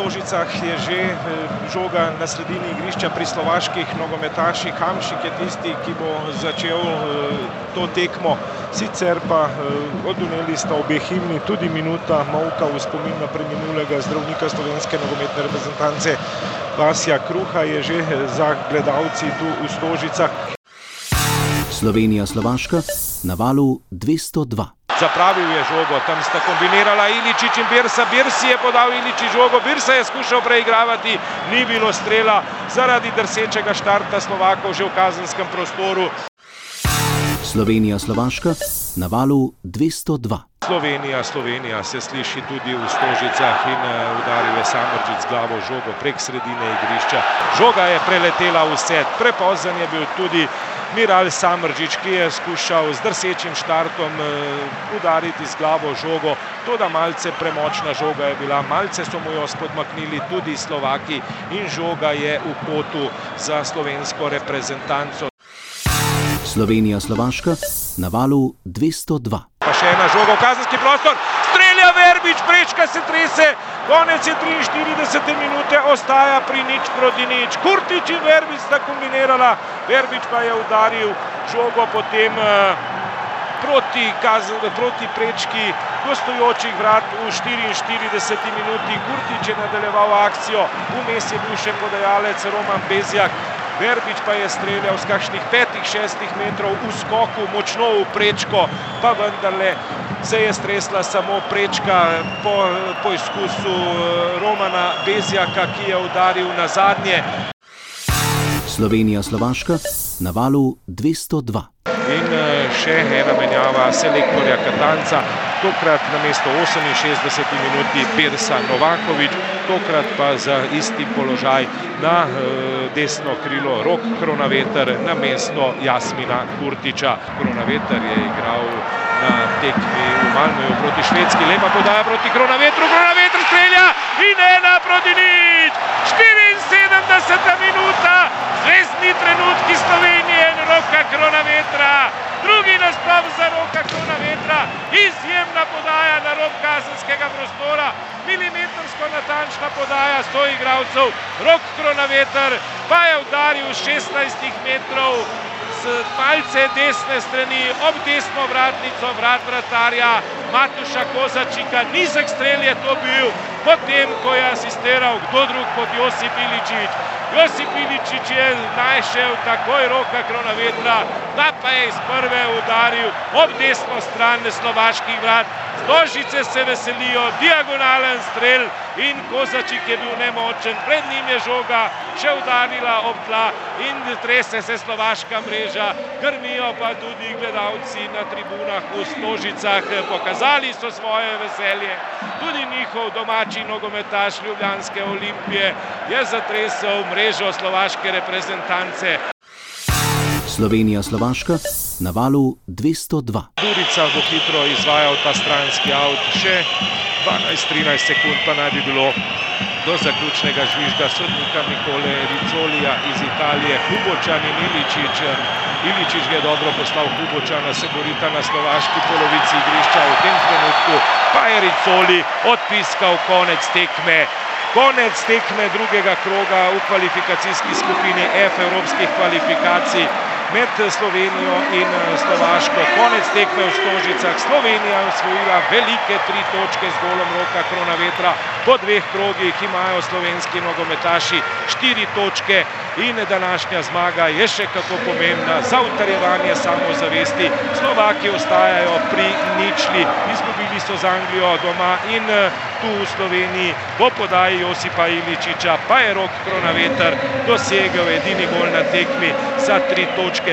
Stožicah je že žoga na sredini igrišča pri slovaških nogometaših. Hamšik je tisti, ki bo začel to tekmo. Sicer pa oduneli sta obe himni, tudi minuta molka v spomin na preminulega zdravnika slovenske nogometne reprezentance Vasja Kruha je že za gledalci tu v Stožicah. Slovenija-Slovaška na valu 202. Zapravil je žogo, tam sta kombinirala Iličič in Birsa. Birsi je podal Iličič žogo, Birsa je skušal preigravati, ni bilo strela zaradi drsečega štarta Slovakov že v kazenskem prostoru. Slovenija, Slovaška na valu 202. Slovenija, Slovenija se sliši tudi v Stožicah in udaril je Samrčič z glavo žogo prek sredine igrišča. Žoga je preletela v set, prepozen je bil tudi Miral Samrčič, ki je skušal z drsečim štartom udariti z glavo žogo. Toda malce premočna žoga je bila, malce so mu jo spodmaknili tudi Slovaki in žoga je v kotu za slovensko reprezentanco. Slovenija, Slovaška na valu 202. Pa še ena žoga v kazenski prostor, strelja Verbič, prečka se trese, konec je 43 minute, ostaja pri nič proti nič. Kurtič in Verbič sta kombinirala, Verbič pa je udaril žogo potem proti, proti prečki gostujočih vrat v 44 minuti. Kurtič je nadaljeval akcijo, vmes je bil še podajalec Roman Bezjak. Verbič pa je streljal z kakšnih petih, šestih metrov v skoku, močno v prečko, pa vendarle se je stresla samo prečka po poizkusu Romana Bezjaka, ki je udaril na zadnje. Slovenija, Slovaška na valu 202. In še ena menjava selektorja Katanca, tokrat na mesto 68 minuti Birsa Novakovič, tokrat pa za isti položaj na desno krilo Rok Kronaveter na mesto Jasmina Kurtiča. Kronaveter je igral na tekmi v Malmöju proti Švedski, lepa podaja proti Kronavetru, Kronaveter strelja in ena proti nič! 74. minuta, zvezdni trenutki Slovenije in Roka Kronavetra. Drugi naslov za Roka Kronavetra, izjemna podaja na rob kazenskega prostora, milimetrsko natančna podaja sto igralcev, Rok Kronaveter pa je udaril z 16 metrov z malce desne strani ob desno vratnico vrat vratarja Matuša Kozačika. Nizek strel je to bil, potem ko je asistiral kdo drug kot Josip Iličič. Josip Iličič je našel takoj Roka Kronavetra, da pa je iz prve udaril ob desno stran slovaških vrat. Stožice se veselijo, diagonalen strel in Kozačik je bil nemočen, pred njim je žoga še udarila ob tla in trese se slovaška mreža, grmijo pa tudi gledalci na tribunah v Stožicah. Pokazali so svoje veselje, tudi njihov domači nogometaš ljubljanske Olimpije je zatresel mrežo slovaške reprezentance. Slovenija, Slovaška na valu 202. Durica bo hitro izvajal ta stranski avt, še 12-13 sekund pa naj bi bilo do zaključnega žvižga sodnika Nikole Ricolija iz Italije. Hubočan in Iličič, Iličič je dobro poslal Hubočana, se borita na slovaški polovici igrišča. V tem trenutku pa je Ricoli odpiskal konec tekme. Konec tekme drugega kroga v kvalifikacijski skupini F evropskih kvalifikacij med Slovenijo in Slovaško. Konec tekme v Stožicah. Slovenija je osvojila velike tri točke z golom Roka Kronavetra. Po dveh krogih imajo slovenski nogometaši štiri točke in današnja zmaga je še kako pomembna za utrjevanje samozavesti. Slovaki ostajajo pri ničli, izgubili so z Anglijo doma in tu v Sloveniji po podaji Josipa Iličiča pa je Rok Kronaveter dosegel edini gol na tekmi za tri točke.